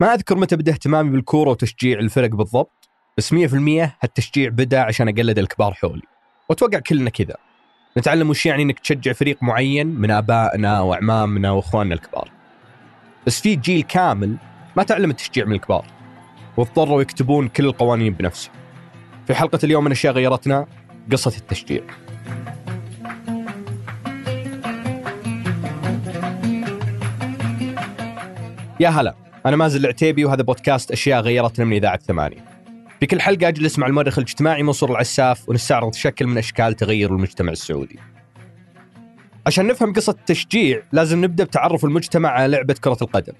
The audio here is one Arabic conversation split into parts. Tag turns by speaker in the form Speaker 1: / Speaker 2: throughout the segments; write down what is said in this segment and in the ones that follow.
Speaker 1: ما أذكر متى بدأ اهتمامي بالكورة وتشجيع الفرق بالضبط بس 100% هالتشجيع بدأ عشان أقلد الكبار حولي. وأتوقع كلنا كذا. نتعلم وش يعني إنك تشجع فريق معين من آبائنا واعمامنا وإخواننا الكبار. بس في جيل كامل ما تعلم التشجيع من الكبار واضطروا يكتبون كل القوانين بنفسهم. في حلقة اليوم من أشياء غيرتنا قصة التشجيع. يا هلا. أنا مازن العتيبي وهذا بودكاست أشياء غيرتنا من إذاعة ثمانية في كل حلقة أجلس مع المؤرخ الاجتماعي منصور العساف ونستعرض شكل من أشكال تغير المجتمع السعودي. عشان نفهم قصة التشجيع لازم نبدأ بتعرف المجتمع على لعبة كرة القدم.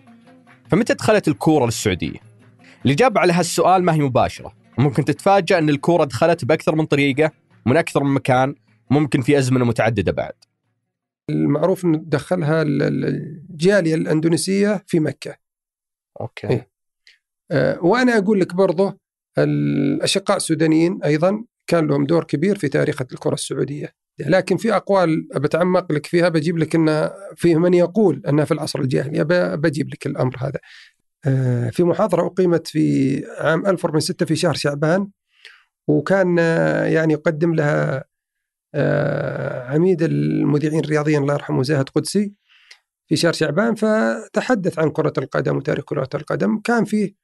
Speaker 1: فمتى دخلت الكورة للسعودية؟ الإجابة على هالسؤال ما هي مباشرة. ممكن تتفاجأ أن الكورة دخلت بأكثر من طريقة من أكثر من مكان ممكن في أزمنة متعددة بعد.
Speaker 2: المعروف إنه دخلها الجالية الأندونيسية في مكة.
Speaker 1: أوكي.
Speaker 2: إيه. أه وأنا أقول لك برضه الأشقاء السودانيين أيضا كان لهم دور كبير في تاريخ الكرة السعودية. لكن في أقوال بتعمق لك فيها بجيب لك إن فيه من يقول أنها في العصر الجاهلي بجيب لك الأمر هذا. أه في محاضرة أقيمت في عام 1406 في شهر شعبان وكان يعني يقدم لها آه، عميد المذيعين الرياضيين الله يرحمه زاهد قدسي في شهر شعبان فتحدث عن كرة القدم وتاريخ كرة القدم. كان فيه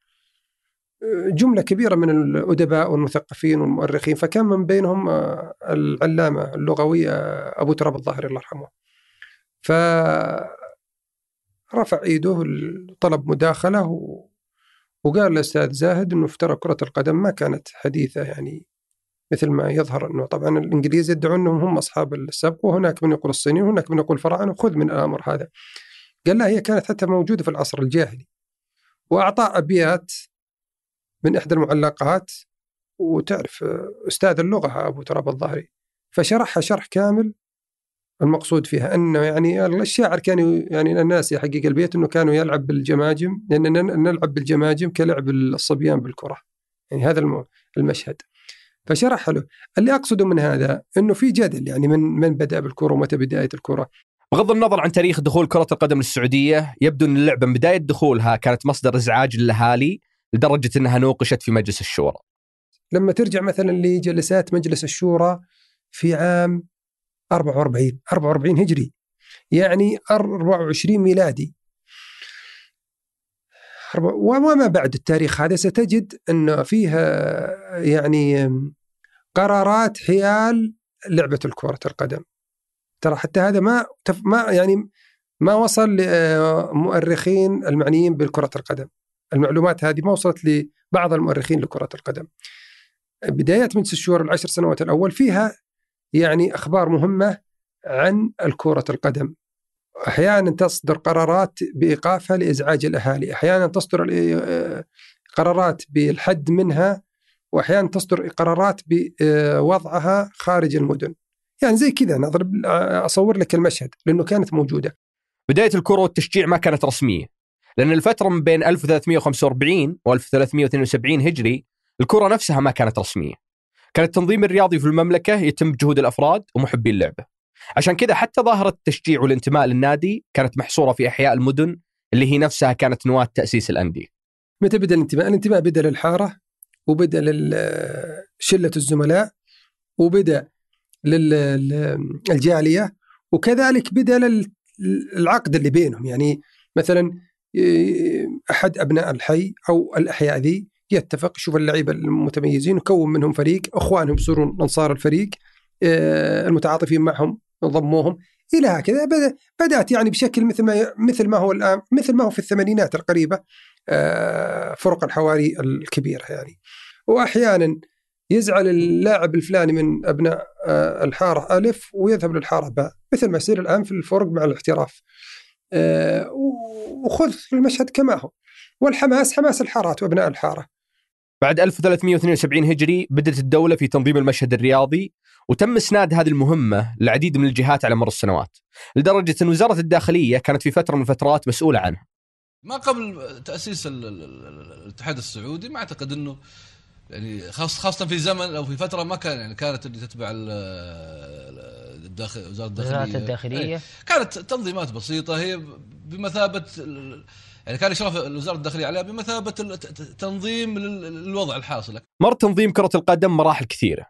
Speaker 2: آه، جملة كبيرة من الأدباء والمثقفين والمؤرخين فكان من بينهم آه، العلامة اللغوي أبو تراب الظاهري الله يرحمه. فرفع إيده طلب مداخلة وقال الأستاذ زاهد أنه افترى كرة القدم ما كانت حديثة يعني مثل ما يظهر أنه طبعا الإنجليز يدعون أنهم هم أصحاب السبق وهناك من يقول الصينيين وهناك من يقول الفراعنة خذ من الأمر هذا. قال لا هي كانت حتى موجودة في العصر الجاهلي. وأعطى أبيات من إحدى المعلقات وتعرف أستاذ اللغة أبو تراب الظاهري فشرحها شرح كامل المقصود فيها انه يعني الشاعر كان يعني الناس يا حقيقة البيت إنه كانوا يلعب بالجماجم لاننا نلعب بالجماجم كلعب الصبيان بالكرة يعني هذا المشهد فشرح له اللي أقصده من هذا إنه في جدل يعني من من بدأ بالكره ومتى بداية الكره
Speaker 1: بغض النظر عن تاريخ دخول كرة القدم للسعودية يبدو أن اللعبة من بداية دخولها كانت مصدر إزعاج للأهالي لدرجة أنها نوقشت في مجلس الشورى.
Speaker 2: لما ترجع مثلا لجلسات مجلس الشورى في عام 44 44 هجري يعني 24 ميلادي. وما بعد التاريخ هذا ستجد أن فيها يعني قرارات حيال لعبة كرة القدم. ترى حتى هذا ما ما يعني ما وصل لمؤرخين المعنيين بالكرة القدم. المعلومات هذه ما وصلت لبعض المؤرخين لكرة القدم. بدايات مجلس الشورى العشر سنوات الأول فيها يعني أخبار مهمة عن الكرة القدم. أحيانا تصدر قرارات بإيقافها لإزعاج الأهالي، أحيانا تصدر آه، قرارات بالحد منها وأحيانا تصدر قرارات بوضعها خارج المدن. يعني زي كذا أنا اضرب أصور لك المشهد لأنه كانت موجودة.
Speaker 1: بداية الكره والتشجيع ما كانت رسمية لأن الفترة من بين 1345 و 1372 هجري الكره نفسها ما كانت رسمية. كان التنظيم الرياضي في المملكة يتم بجهود الأفراد ومحبي اللعبة. عشان كذا حتى ظاهرة التشجيع والانتماء للنادي كانت محصورة في أحياء المدن اللي هي نفسها كانت نواة تأسيس الأندية.
Speaker 2: متى بدأ الانتماء؟ الانتماء بدأ للحارة وبدأ لشلة الزملاء وبدأ للجالية وكذلك بدأ للعقد اللي بينهم. يعني مثلا أحد أبناء الحي أو الأحياء ذي يتفق يشوف اللعيبة المتميزين وكون منهم فريق أخوانهم يصيرون أنصار الفريق. المتعاطفين معهم ضموهم إلى هكذا. بدأت يعني بشكل مثل ما مثل ما هو الآن مثل ما هو في الثمانينات القريبه آه، فرق الحواري الكبيره يعني. واحيانا يزعل اللاعب الفلاني من أبناء آه، الحارة ألف ويذهب للحارة باء مثل ما يصير الآن في الفرق مع الاحتراف. آه، وخذ المشهد كما هو. والحماس حماس الحارات وأبناء الحارة.
Speaker 1: بعد 1372 هجري بدأت الدولة في تنظيم المشهد الرياضي. وتم إسناد هذه المهمة للعديد من الجهات على مر السنوات لدرجة إن وزارة الداخلية كانت في فترة من الفترات مسؤولة عنها.
Speaker 3: ما قبل تأسيس الاتحاد السعودي ما أعتقد إنه يعني خاصة في زمن أو في فترة ما كان يعني كانت اللي تتبع الداخل وزارة الداخلية.
Speaker 4: وزارة الداخلية.
Speaker 3: كانت تنظيمات بسيطة هي بمثابة يعني كان اشراف وزاره الداخلية عليها بمثابة ال- ت- ت- تنظيم لل- للوضع الحاصل.
Speaker 1: مر تنظيم كرة القدم مراحل كثيرة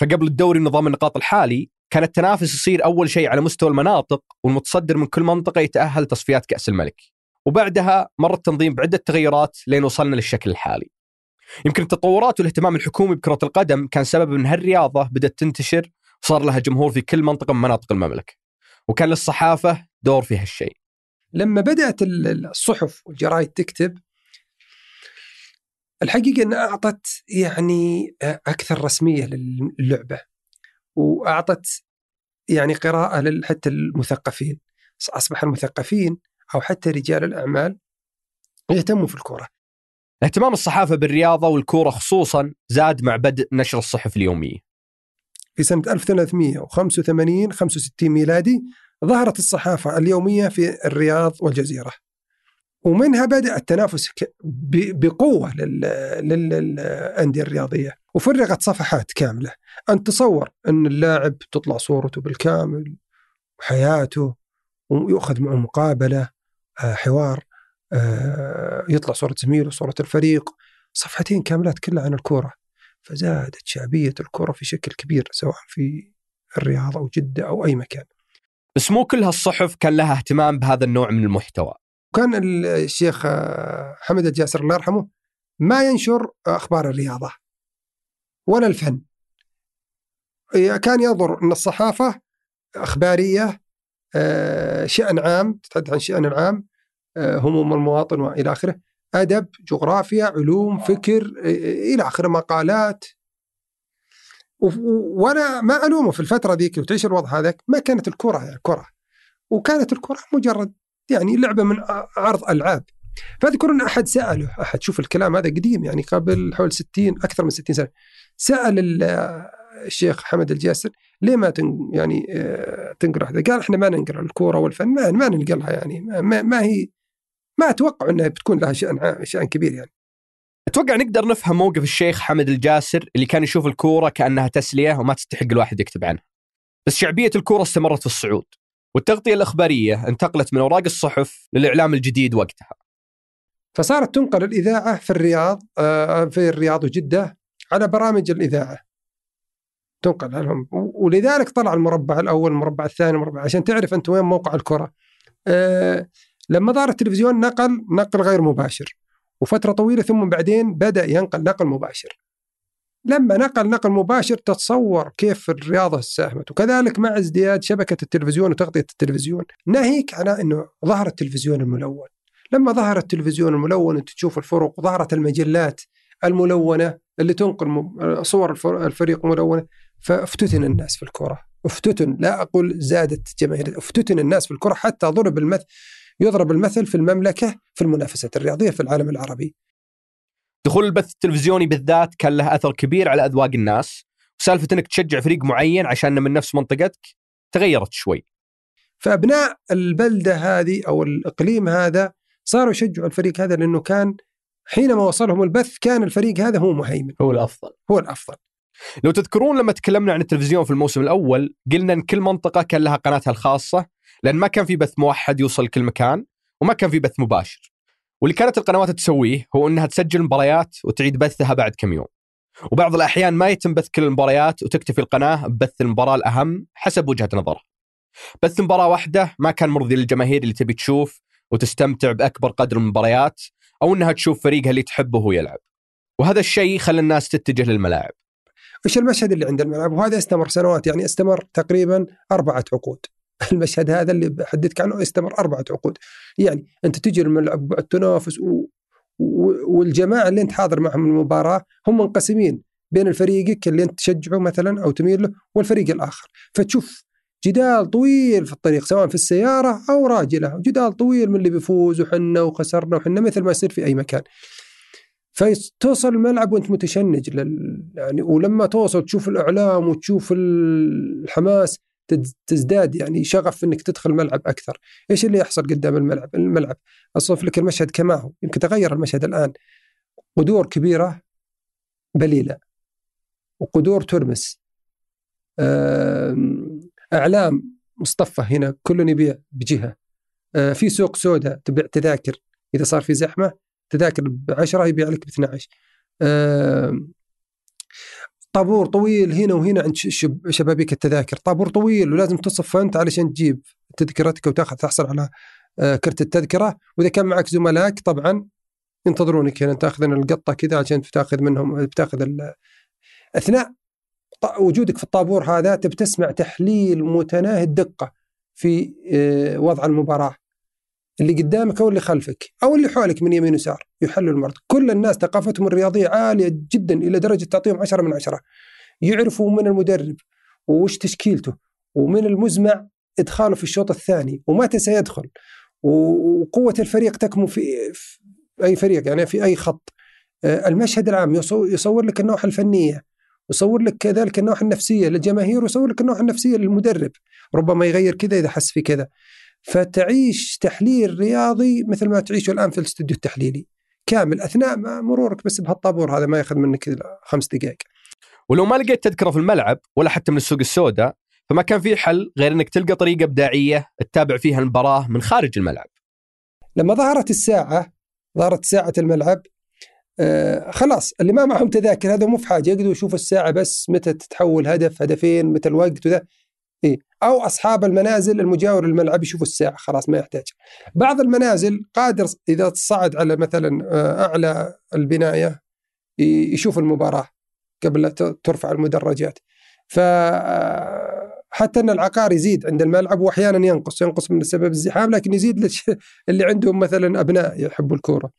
Speaker 1: فقبل الدوري نظام النقاط الحالي كان التنافس يصير أول شيء على مستوى المناطق والمتصدر من كل منطقة يتأهل تصفيات كأس الملك. وبعدها مر التنظيم بعدة تغيرات لين وصلنا للشكل الحالي. يمكن التطورات والاهتمام الحكومي بكرة القدم كان سبب أن هالرياضة بدأت تنتشر وصار لها جمهور في كل منطقة من مناطق المملكة. وكان للصحافة دور في هالشيء.
Speaker 2: لما بدأت ال- الصحف والجرايد تكتب الحقيقة انها أعطت يعني أكثر رسمية للعبة وأعطت يعني قراءة حتى المثقفين. أصبح المثقفين أو حتى رجال الأعمال يهتموا في الكره
Speaker 1: اهتمام الصحافة بالرياضة والكورة خصوصا زاد مع بدء نشر الصحف اليومية.
Speaker 2: في سنة 1385 65 ميلادي ظهرت الصحافة اليومية في الرياض والجزيرة. ومنها بدأ التنافس ك- ب- بقوة لل- لل- للأندية الرياضية وفرغت صفحات كاملة. أن تصور أن اللاعب تطلع صورته بالكامل وحياته ويؤخذ معه مقابلة آه، حوار آه، يطلع صورة زميله صورة الفريق. صفحتين كاملات كلها عن الكورة. فزادت شعبية الكره في شكل كبير سواء في الرياض أو جدة أو أي مكان.
Speaker 1: بس مو كل هالصحف كان لها اهتمام بهذا النوع من المحتوى.
Speaker 2: كان الشيخ آه، حمد الجاسر الله يرحمه ما ينشر أخبار الرياضة ولا الفن. كان ينظر أن الصحافة أخبارية آه، شأن عام تتحدث عن شأن العام آه، هموم المواطن وإلى آخره أدب جغرافيا علوم فكر إلى آخره مقالات. وأنا ما ألومه في الفترة ذيك وتعيش الوضع هذاك ما كانت الكرة يعني كرة. وكانت الكرة مجرد يعني لعبة من عرض ألعاب. فأذكر أن أحد سأله أحد شوف الكلام هذا قديم يعني قبل حول 60 أكثر من 60 سنة. سأل ال- الشيخ حمد الجاسر ليه ما تن يعني آه، تنقرأ؟ هذا؟ قال إحنا ما ننقرأ الكورة والفن ما, ما ننقلها يعني. ما, ما, هي ما أتوقع إنها بتكون لها شأن شأن كبير يعني.
Speaker 1: أتوقع نقدر نفهم موقف الشيخ حمد الجاسر اللي كان يشوف الكورة كأنها تسلية وما تستحق الواحد يكتب عنها. بس شعبية الكورة استمرت في الصعود. والتغطية الإخبارية انتقلت من أوراق الصحف للإعلام الجديد وقتها.
Speaker 2: فصارت تنقل الإذاعة في الرياض آه، في الرياض وجدة على برامج الإذاعة. تنقل و- ولذلك طلع المربع الأول المربع الثاني المربع عشان تعرف أنت وين موقع الكرة. آه، لما ظهر التلفزيون نقل نقل غير مباشر. وفترة طويلة ثم بعدين بدأ ينقل نقل مباشر. لما نقل نقل مباشر تتصور كيف الرياضة ساهمت. وكذلك مع ازدياد شبكة التلفزيون وتغطية التلفزيون ناهيك على إنه ظهر التلفزيون الملون. لما ظهر التلفزيون الملون أنت تشوف الفرق وظهرت المجلات الملونة اللي تنقل صور الفر- الفريق ملونة فافتتن الناس في الكرة. افتتن لا أقول زادت جماهير افتتن الناس في الكرة حتى ضرب المثل يضرب المثل في المملكة في المنافسات الرياضية في العالم العربي.
Speaker 1: دخول البث التلفزيوني بالذات كان له أثر كبير على أذواق الناس وسالفة إنك تشجع فريق معين عشان من نفس منطقتك تغيرت شوي.
Speaker 2: فأبناء البلدة هذه أو الإقليم هذا صاروا يشجعوا الفريق هذا لأنه كان حينما وصلهم البث كان الفريق هذا هو مهيمن
Speaker 1: هو الأفضل.
Speaker 2: هو الأفضل
Speaker 1: لو تذكرون لما تكلمنا عن التلفزيون في الموسم الأول قلنا إن كل منطقة كان لها قناتها الخاصة لأن ما كان في بث موحد يوصل كل مكان وما كان في بث مباشر. واللي كانت القنوات تسويه هو إنها تسجل مباريات وتعيد بثها بعد كم يوم. وبعض الأحيان ما يتم بث كل المباريات وتكتفي القناة ببث المباراة الأهم حسب وجهة نظرها. بث مباراة واحدة ما كان مرضي للجماهير اللي تبي تشوف وتستمتع بأكبر قدر من المباريات أو إنها تشوف فريقها اللي تحبه وهو يلعب. وهذا الشيء خلى الناس تتجه للملاعب.
Speaker 2: إيش المشهد اللي عند الملعب وهذا استمر سنوات يعني استمر تقريبا أربعة عقود المشهد هذا اللي بحدثك عنه استمر أربعة عقود. يعني أنت تجي الملعب التنافس و... و... والجماعة اللي أنت حاضر معهم المباراة هم منقسمين بين فريقك اللي أنت تشجعه مثلا أو تميل له والفريق الآخر. فتشوف جدال طويل في الطريق سواء في السيارة أو راجله جدال طويل من اللي بيفوز وحنا وخسرنا وحنا مثل ما يصير في أي مكان. فتوصل الملعب وأنت متشنج لل... يعني ولما توصل تشوف الإعلام وتشوف الحماس تزداد يعني شغف إنك تدخل الملعب أكثر، إيش اللي يحصل قدام الملعب؟ الملعب اصف لك المشهد كما هو، يمكن تغير المشهد الآن. قدور كبيرة بليلة وقدور ترمس. أعلام مصطفى هنا كل يبيع بجهة. آه، في سوق سوداء تبيع تذاكر. إذا صار في زحمة تذاكر ب 10 يبيع لك ب 12 آه طابور طويل هنا وهنا عند شب- شبابيك التذاكر. طابور طويل ولازم تصف انت علشان تجيب تذكرتك وتاخذ تحصل على آه، كرت التذكرة. وإذا كان معك زملائك طبعا ينتظرونك هنا. تاخذ القطة كذا عشان تاخذ منهم تاخذ أثناء وجودك في الطابور هذا تبي تسمع تحليل متناهي الدقة في آه، وضع المباراة. اللي قدامك أو اللي خلفك أو اللي حولك من يمين ويسار يحلل المرض. كل الناس ثقافتهم الرياضية عالية جدا إلى درجة تعطيهم عشرة من عشرة. يعرفوا من المدرب وش تشكيلته ومن المزمع إدخاله في الشوط الثاني ومتى سيدخل وقوة الفريق تكمن في أي فريق يعني في أي خط. آه، المشهد العام يصو- يصور لك النواحي الفنية يصور لك كذلك النواحي النفسية للجماهير ويصور لك النواحي النفسية للمدرب. ربما يغير كذا إذا حس في كذا. فتعيش تحليل رياضي مثل ما تعيشه الآن في الاستوديو التحليلي كامل أثناء مرورك بس بهالطابور هذا ما ياخذ منك خمس دقائق
Speaker 1: ولو ما لقيت تذكرة في الملعب ولا حتى من السوق السوداء فما كان في حل غير إنك تلقى طريقة إبداعية تتابع فيها المباراة من خارج الملعب.
Speaker 2: لما ظهرت الساعة ظهرت ساعة الملعب آه خلاص اللي ما معهم تذاكر هذا مو في حاجة يقدروا يشوفوا الساعة بس متى تتحول هدف هدفين متى الوقت وذا إيه؟ أو أصحاب المنازل المجاور للملعب يشوفوا الساعة خلاص ما يحتاج. بعض المنازل قادر إذا صعد على مثلا آه، أعلى البناية يشوف المباراة قبل لا ترفع المدرجات. ف آه، حتى إن العقار يزيد عند الملعب واحيانا ينقص ينقص من سبب الزحام لكن يزيد اللي عندهم مثلا أبناء يحبوا الكورة.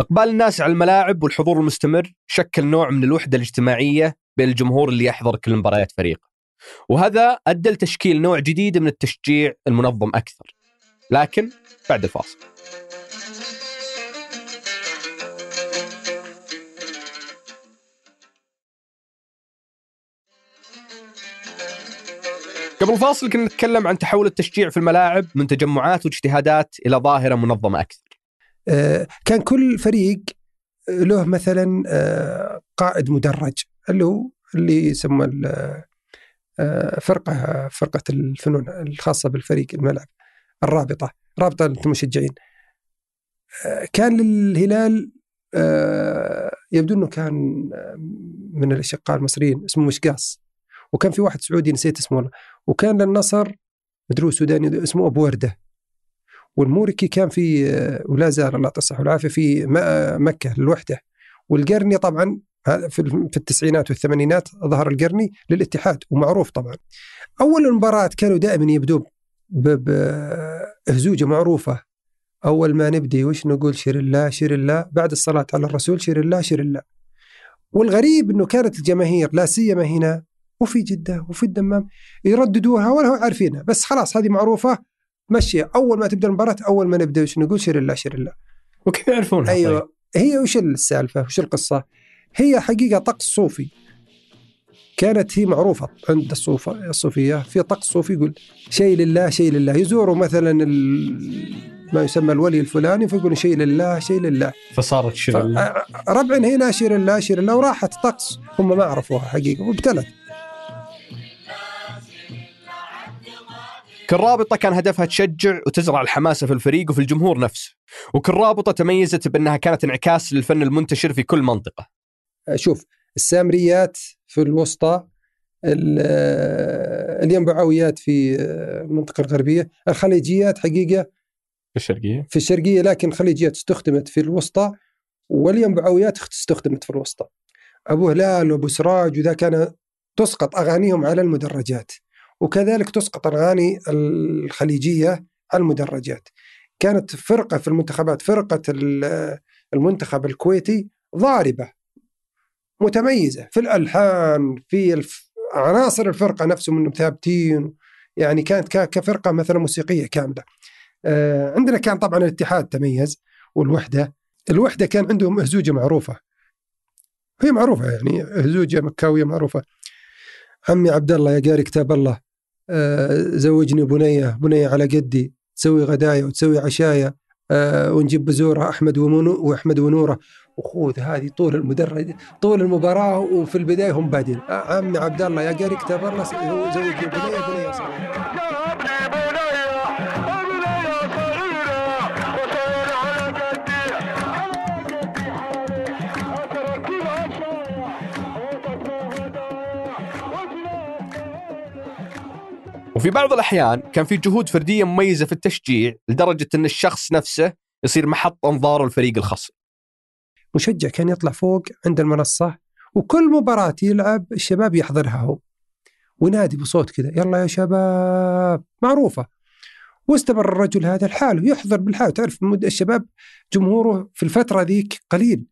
Speaker 1: إقبال الناس على الملاعب والحضور المستمر شكل نوع من الوحدة الاجتماعية بين الجمهور اللي يحضر كل مباريات فريقه. وهذا أدى لتشكيل نوع جديد من التشجيع المنظم أكثر. لكن بعد الفاصل. قبل الفاصل كنا نتكلم عن تحول التشجيع في الملاعب من تجمعات واجتهادات إلى ظاهرة منظمة أكثر.
Speaker 2: آه، كان كل فريق له مثلا آه، قائد مدرج اللي هو اللي يسمى آه، فرقة فرقة الفنون الخاصة بالفريق الملعب الرابطة رابطة المشجعين. كان للهلال آه، يبدو إنه كان آه، من الأشقاء المصريين اسمه مشقاص. وكان في واحد سعودي نسيت اسمه والله. وكان للنصر مدري سوداني اسمه أبو وردة. والموركي كان في آه، ولا زال الله يعطيه الصحة والعافية في مكة الوحده والقرني طبعا في ال- في التسعينات والثمانينات ظهر القرني للاتحاد ومعروف طبعا. أول المباراة كانوا دائما يبدوا بهزوجة معروفة. أول ما نبدي وش نقول؟ شير الله شير الله. بعد الصلاة على الرسول شير الله شير الله. والغريب إنه كانت الجماهير لا سيما هنا وفي جدة وفي الدمام يرددوها ولا هو عارفينها. بس خلاص هذه معروفة مشي. أول ما تبدأ المباراة أول ما نبدأ وش نقول؟ شير الله شير الله.
Speaker 1: وكيف يعرفونها؟ طيب؟
Speaker 2: أيوه هي وش السالفة؟ وش القصة؟ هي حقيقة طقس صوفي. كانت هي معروفة عند الصوفة الصوفية. في طقس صوفي يقول شيء لله شيء لله. يزوروا مثلا ما يسمى الولي الفلاني فيقولوا شيء لله شيء لله.
Speaker 1: فصارت شير الله.
Speaker 2: ربع هنا شير الله شير الله وراحت طقس هم ما عرفوها حقيقة وابتلت.
Speaker 1: كل رابطة كان هدفها تشجع وتزرع الحماسة في الفريق وفي الجمهور نفسه. وكل رابطة تميزت بأنها كانت انعكاس للفن المنتشر في كل منطقة.
Speaker 2: شوف السامريات في الوسطى ال- الينبعويات في المنطقة الغربية. الخليجيات حقيقة
Speaker 1: في الشرقية.
Speaker 2: في الشرقية لكن الخليجيات استخدمت في الوسطى والينبعويات استخدمت في الوسطى. أبو هلال وأبو سراج وذا كان تسقط أغانيهم على المدرجات وكذلك تسقط الأغاني الخليجية على المدرجات. كانت فرقة في المنتخبات فرقة ال- المنتخب الكويتي ضاربة. متميزة في الألحان في الف... عناصر الفرقة نفسهم إنهم ثابتين يعني كانت ك- كفرقة مثلا موسيقية كاملة. آه، عندنا كان طبعا الاتحاد تميز والوحدة الوحدة كان عندهم هزوجة معروفة. هي معروفة يعني هزوجة مكاوية معروفة. عمي عبد الله يا قاري كتاب الله آه، زوجني بنية بنية على قدي تسوي غدايا وتسوي عشايا آه، ونجيب بزورة أحمد ومنو وأحمد ونورة. وخوذ هذه طول المدرج طول المباراة وفي البداية هم بادين. آه، عمي عبد الله يا قاري كتاب الله زوج البنيه بنية صغيرة.
Speaker 1: وفي بعض الأحيان كان في جهود فردية مميزة في التشجيع لدرجة إن الشخص نفسه يصير محط أنظار الفريق الخصم.
Speaker 2: مشجع كان يطلع فوق عند المنصة وكل مباراة يلعب الشباب يحضرها هو. وينادي بصوت كذا يلا يا شباب. معروفة. واستمر الرجل هذا لحاله يحضر بالحال. تعرف الشباب جمهوره في الفترة ذيك قليل.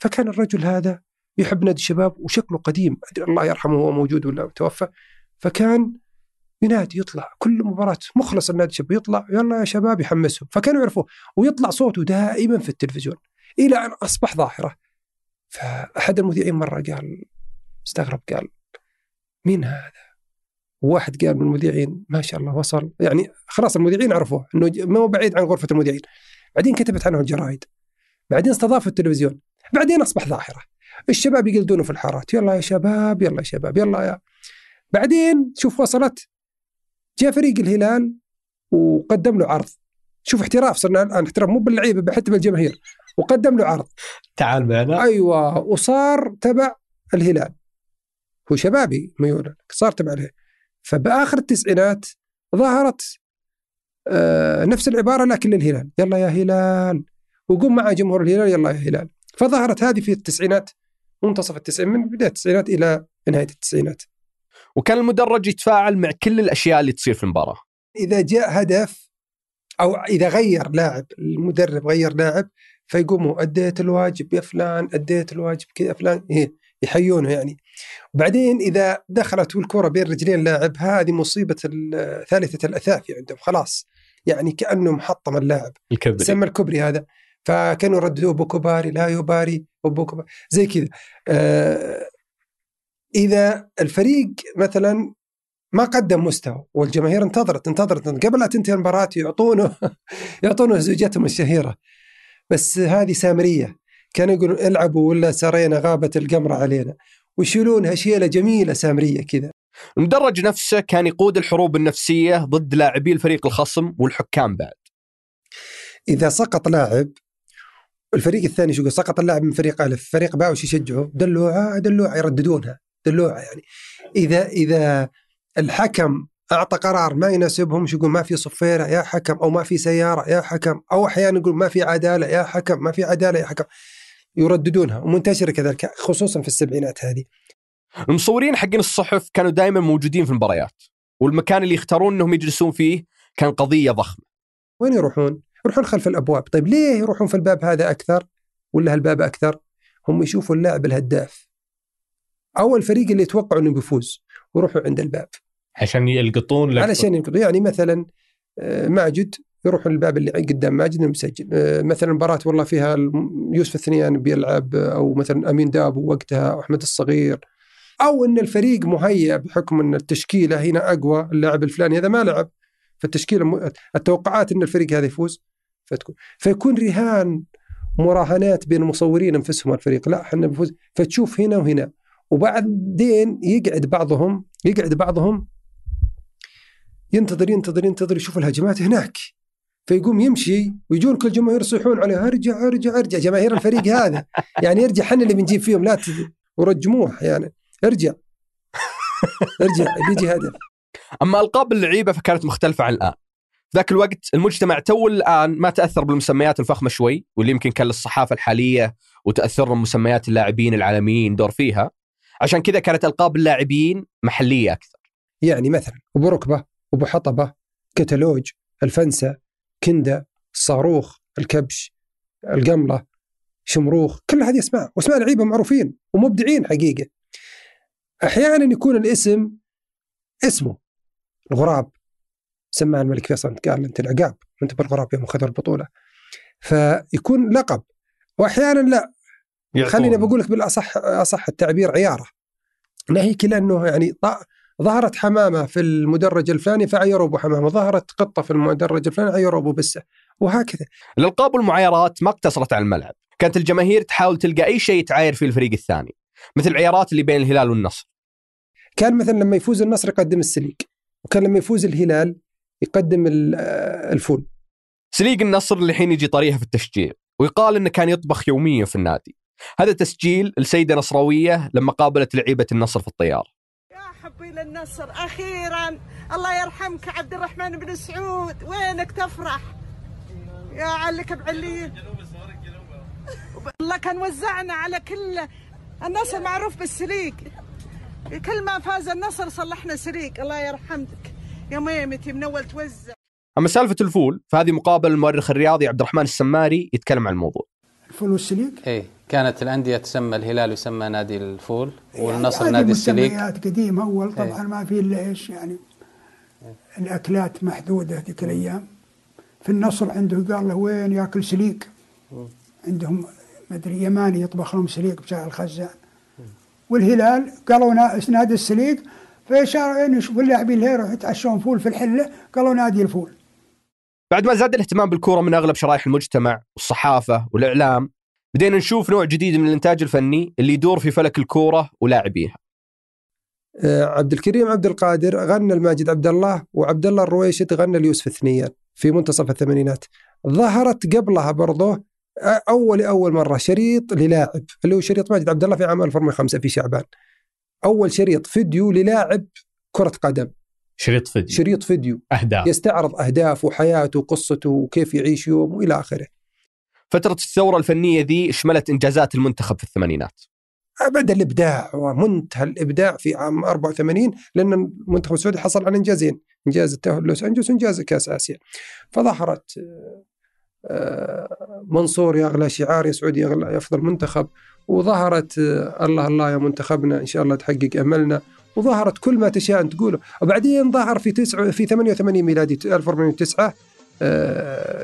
Speaker 2: فكان الرجل هذا يحب نادي الشباب وشكله قديم. أدري الله يرحمه هو موجود ولا توفى. فكان ينادي يطلع. كل مباراة مخلص النادي الشباب يطلع يلا يا شباب. يحمسهم. فكانوا يعرفوه ويطلع صوته دائما في التلفزيون. إلى أن أصبح ظاهرة. فأحد المذيعين مرة قال استغرب قال مين هذا؟ وواحد قال من المذيعين ما شاء الله وصل. يعني خلاص المذيعين عرفوه إنه ما هو بعيد عن غرفة المذيعين. بعدين كتبت عنه الجرايد. بعدين استضافوا التلفزيون. بعدين أصبح ظاهرة. الشباب يقلدونه في الحارات. يلا يا شباب يلا يا شباب يلا يا. بعدين شوف وصلت. جاء فريق الهلال وقدم له عرض. شوف احتراف صرنا الآن احتراف مو باللعيبة حتى بالجماهير. وقدم له عرض.
Speaker 1: تعال معنا.
Speaker 2: أيوه وصار تبع الهلال. هو شبابي ميولا صار تبع الهلال. فبآخر التسعينات ظهرت آه نفس العبارة لكن للهلال. يلا يا هلال. وقوم مع جمهور الهلال يلا يا هلال. فظهرت هذه في التسعينات منتصف التسعينات من بداية التسعينات إلى نهاية التسعينات.
Speaker 1: وكان المدرج يتفاعل مع كل الأشياء اللي تصير في المباراة.
Speaker 2: إذا جاء هدف أو إذا غير لاعب المدرب غير لاعب فيقوموا أديت الواجب يا فلان أديت الواجب كذا فلان إيه يحيونه يعني. وبعدين إذا دخلت الكرة بين رجلين لاعب هذه مصيبة ال- ثالثة الاثافي عندهم خلاص. يعني كانه محطم اللاعب.
Speaker 1: الكبري.
Speaker 2: سمى الكبري هذا. فكانوا يرددوه بوكوباري لا يباري وبوكوباري زي كذا. آه إذا الفريق مثلا ما قدم مستوى والجماهير انتظرت انتظرت قبل لا تنتهي المباراة يعطونه يعطونه زوجتهم الشهيرة. بس هذه سامرية. كانوا يقولون العبوا ولا سرينا غابت القمره علينا. ويشيلونها شيلة جميلة سامرية كذا.
Speaker 1: المدرج نفسه كان يقود الحروب النفسية ضد لاعبي الفريق الخصم والحكام بعد.
Speaker 2: إذا سقط لاعب الفريق الثاني شو يقول؟ سقط اللاعب من فريق ألف. فريق باء وش يشجعه دلوعة دلوعة يرددونها. دلوعة يعني. إذا إذا الحكم أعطى قرار ما يناسبهم يقول ما في صفيرة يا حكم أو ما في سيارة يا حكم أو أحيانا يقول ما في عدالة يا حكم ما في عدالة يا حكم. يرددونها ومنتشرة كذلك خصوصا في السبعينات هذه.
Speaker 1: المصورين حقين الصحف كانوا دائما موجودين في المباريات والمكان اللي يختارون إنهم يجلسون فيه كان قضية ضخمة.
Speaker 2: وين يروحون؟ يروحون خلف الأبواب، طيب ليه يروحون في الباب هذا أكثر؟ ولا هالباب أكثر؟ هم يشوفوا اللاعب الهداف. أو الفريق اللي يتوقعوا إنه بيفوز ويروحوا عند الباب.
Speaker 4: عشان يلقطون لك.
Speaker 2: علشان ينقذوا يعني مثلا آه، ماجد يروح الباب اللي قدام ماجد المسجل. آه، مثلا مباراة والله فيها يوسف الثنيان بيلعب أو مثلا أمين دابو وقتها أو أحمد الصغير. أو إن الفريق مهيأ بحكم إن التشكيلة هنا أقوى اللاعب الفلاني هذا ما لعب. فالتشكيلة التوقعات إن الفريق هذا يفوز فتكون. فيكون رهان مراهنات بين المصورين أنفسهم الفريق. لا إحنا بنفوز. فتشوف هنا وهنا. وبعدين يقعد بعضهم يقعد بعضهم ينتظر ينتظر ينتظر يشوف الهجمات هناك. فيقوم يمشي ويجون كل الجماهير يصيحون عليه أرجع أرجع أرجع. جماهير الفريق هذا. يعني ارجع حنا اللي بنجيب فيهم لا. ورجموه أحيانا ارجع. ارجع بيجي هدف.
Speaker 1: أما ألقاب اللعيبة فكانت مختلفة عن الآن. في ذاك الوقت المجتمع تو الآن ما تأثر بالمسميات الفخمة شوي واللي يمكن كان للصحافة الحالية وتاثرهم مسميات اللاعبين العالميين دور فيها. عشان كذا كانت ألقاب اللاعبين محلية أكثر.
Speaker 2: يعني مثلا أبو ركبة. ابو حطبه كتالوج الفنسة كندة الصاروخ الكبش القملة شمروخ كل هذه أسماء وأسماء لعيبة معروفين ومبدعين حقيقة. أحيانا يكون الاسم اسمه الغراب سماه الملك فيصل قال أنت العقاب أنت بالغراب يوم أخذوا البطولة. فيكون لقب وأحيانا لا. خليني بقول لك بالأصح أصح التعبير عيارة. ناهيك لأنه يعني ظهرت حمامة في المدرج الفلاني فعيروا أبو حمامة، ظهرت قطة في المدرج الفلاني عيروا أبو بسه، وهكذا.
Speaker 1: الالقاب والمعايرات ما اقتصرت على الملعب كانت الجماهير تحاول تلقى أي شيء تعاير فيه الفريق الثاني مثل العيارات اللي بين الهلال والنصر
Speaker 2: كان مثلا لما يفوز النصر يقدم السليك، وكان لما يفوز الهلال يقدم ال- الفول.
Speaker 1: سليق النصر اللي الحين يجي طريقة في التشجيع ويقال إنه كان يطبخ يوميا في النادي هذا تسجيل لسيدة نصراوية لما قابلت لعيبة النصر في
Speaker 5: الطيارة ربي للنصر أخيرا الله يرحمك عبد الرحمن بن سعود. وينك تفرح؟ يا علك بعليين الله كان وزعنا على كل النصر معروف بالسليق كل ما فاز النصر صلحنا سليق الله يرحمك. يا ميمتي من اول توزع.
Speaker 1: أما سالفة الفول فهذه مقابله المؤرخ الرياضي عبد الرحمن السماري يتكلم عن الموضوع.
Speaker 6: الفول والسليق
Speaker 7: إيه. كانت الأندية تسمى الهلال يسمى نادي الفول والنصر
Speaker 6: هذه
Speaker 7: نادي السليق.
Speaker 6: مسميات قديمة أول. طبعا
Speaker 7: إيه.
Speaker 6: ما في إلا إيش يعني الأكلات محدودة ذيك الأيام. في النصر عنده قال له وين ياكل سليق؟ عندهم مدري يماني يطبخ لهم سليق بتاع الخزان. والهلال قالوا نا- نادي السليق. فشاروا يعني يشوفوا اللاعبين اللي يروحوا يتعشون فول في الحلة قالوا نادي الفول.
Speaker 1: بعد ما زاد الاهتمام بالكورة من أغلب شرائح المجتمع والصحافة والإعلام بدينا نشوف نوع جديد من الإنتاج الفني اللي يدور في فلك الكورة ولاعبيها.
Speaker 2: آه، عبد الكريم عبد القادر غنى الماجد عبد الله وعبد الله الرويشد غنى ليوسف الثنيان في منتصف الثمانينات. ظهرت قبلها برضه أول أول مرة شريط للاعب اللي هو شريط ماجد عبد الله في عام 2005 في شعبان. أول شريط فيديو للاعب كرة قدم.
Speaker 4: شريط فيديو.
Speaker 2: شريط فيديو.
Speaker 4: أهداف.
Speaker 2: يستعرض اهدافه وحياته وقصته وكيف يعيش يوم وإلى آخره.
Speaker 1: فترة الثورة الفنية ذي شملت إنجازات المنتخب في الثمانينات.
Speaker 2: بدا الإبداع ومنتهى الإبداع في عام 84 لأن المنتخب السعودي حصل على إنجازين إنجاز التأهل لوس أنجلوس وإنجاز كأس آسيا. فظهرت آه، منصور يا اغلى شعار يا سعودي يا اغلى افضل منتخب وظهرت آه، الله الله يا منتخبنا إن شاء الله تحقق أملنا وظهرت كل ما تشاء أن تقوله. وبعدين ظهر في تسعة في 88 ميلادي 1409 آه،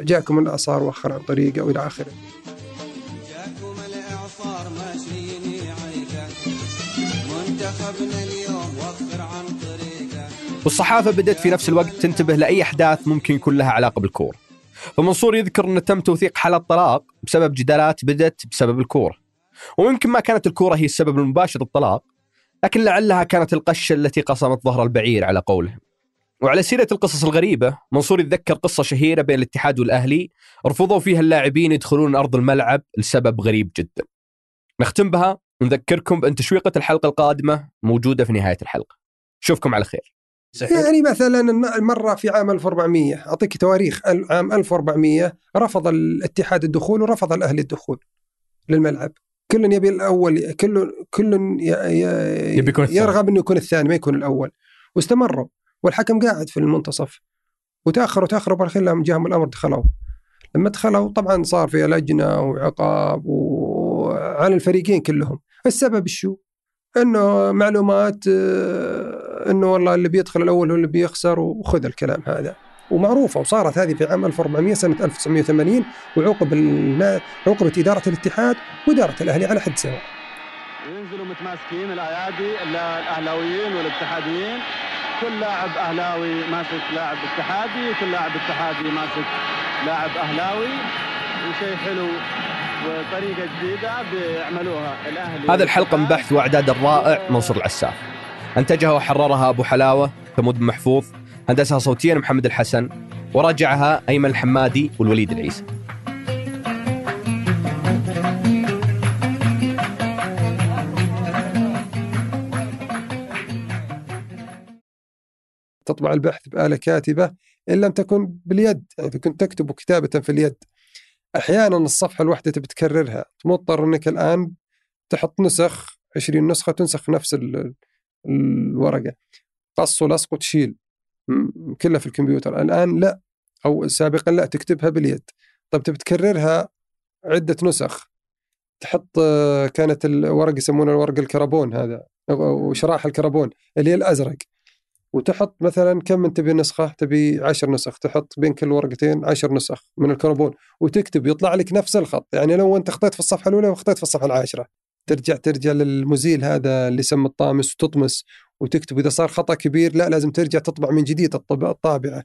Speaker 2: جاكم الاعصار وخر عن طريقه وإلى آخره.
Speaker 8: جاكم الإعصار ماشيين يعيقه منتخبنا اليوم وفر عن طريقه.
Speaker 1: والصحافة بدأت في نفس الوقت تنتبه لأي أحداث ممكن يكون لها علاقة بالكورة. فمنصور يذكر انه تم توثيق حالات طلاق بسبب جدالات بدت بسبب الكورة. ويمكن ما كانت الكورة هي السبب المباشر للطلاق لكن لعلها كانت القشة التي قصمت ظهر البعير على قولهم. وعلى سيرة القصص الغريبة منصور يتذكر قصة شهيرة بين الاتحاد والأهلي رفضوا فيها اللاعبين يدخلون أرض الملعب لسبب غريب جدا. نختم بها ونذكركم بأن تشويقة الحلقة القادمة موجودة في نهاية الحلقة. أشوفكم على خير.
Speaker 2: يعني مثلا مرة في عام 1400 أعطيك تواريخ عام 1400 رفض الاتحاد الدخول ورفض الأهلي الدخول للملعب. كل يبي الأول كل كل ي- ي-
Speaker 4: يبي يكون الثاني.
Speaker 2: يرغب أنه يكون الثاني ما يكون الأول. واستمروا. والحكم قاعد في المنتصف. وتأخروا تأخروا بالأخير لما جاهم الأمر دخلوا. لما دخلوا طبعا صار في لجنة وعقاب وعلى الفريقين كلهم. السبب شو؟ إنه معلومات إنه والله اللي بيدخل الأول هو اللي بيخسر وخذ الكلام هذا. ومعروفة وصارت هذه في عام 1400 سنة 1980 وعوقب النا- عوقبت إدارة الاتحاد وإدارة الأهلي على حد سواء.
Speaker 9: ينزلوا متماسكين الأيادي الأهلاويين والاتحاديين. كل لاعب أهلاوي ماسك لاعب اتحادي وكل لاعب اتحادي ماسك لاعب أهلاوي. وشيء حلو وطريقة جديدة بيعملوها الأهلي.
Speaker 1: هذه الحلقة من بحث وإعداد الرائع منصور العساف. أنتجها وحررها أبو حلاوة ثمود محفوظ هندسها صوتيا محمد الحسن وراجعها أيمن الحمادي والوليد العيسى.
Speaker 2: تطبع البحث بآلة كاتبة إن لم تكن باليد يعني إذا كنت تكتب كتابة في اليد. أحيانا الصفحة الواحدة تبي تكررها مضطر أنك الآن تحط نسخ 20 نسخة تنسخ نفس ال- الورقة. قص ولصق وتشيل. كلها في الكمبيوتر. الآن لا أو سابقا لا تكتبها باليد. طب تبي تكررها؟ عدة نسخ. تحط آه، كانت الورق يسمونه الورق الكربون هذا وشراح الكربون اللي هي الأزرق. وتحط مثلا كم من تبي نسخة؟ تبي عشر نسخ تحط بين كل ورقتين عشر نسخ من الكربون وتكتب يطلع لك نفس الخط. يعني لو أنت خطيت في الصفحة الأولى وخطيت في الصفحة العاشرة. ترجع ترجع للمزيل هذا اللي يسمى الطامس وتطمس وتكتب. إذا صار خطأ كبير لا لازم ترجع تطبع من جديد الطابعة.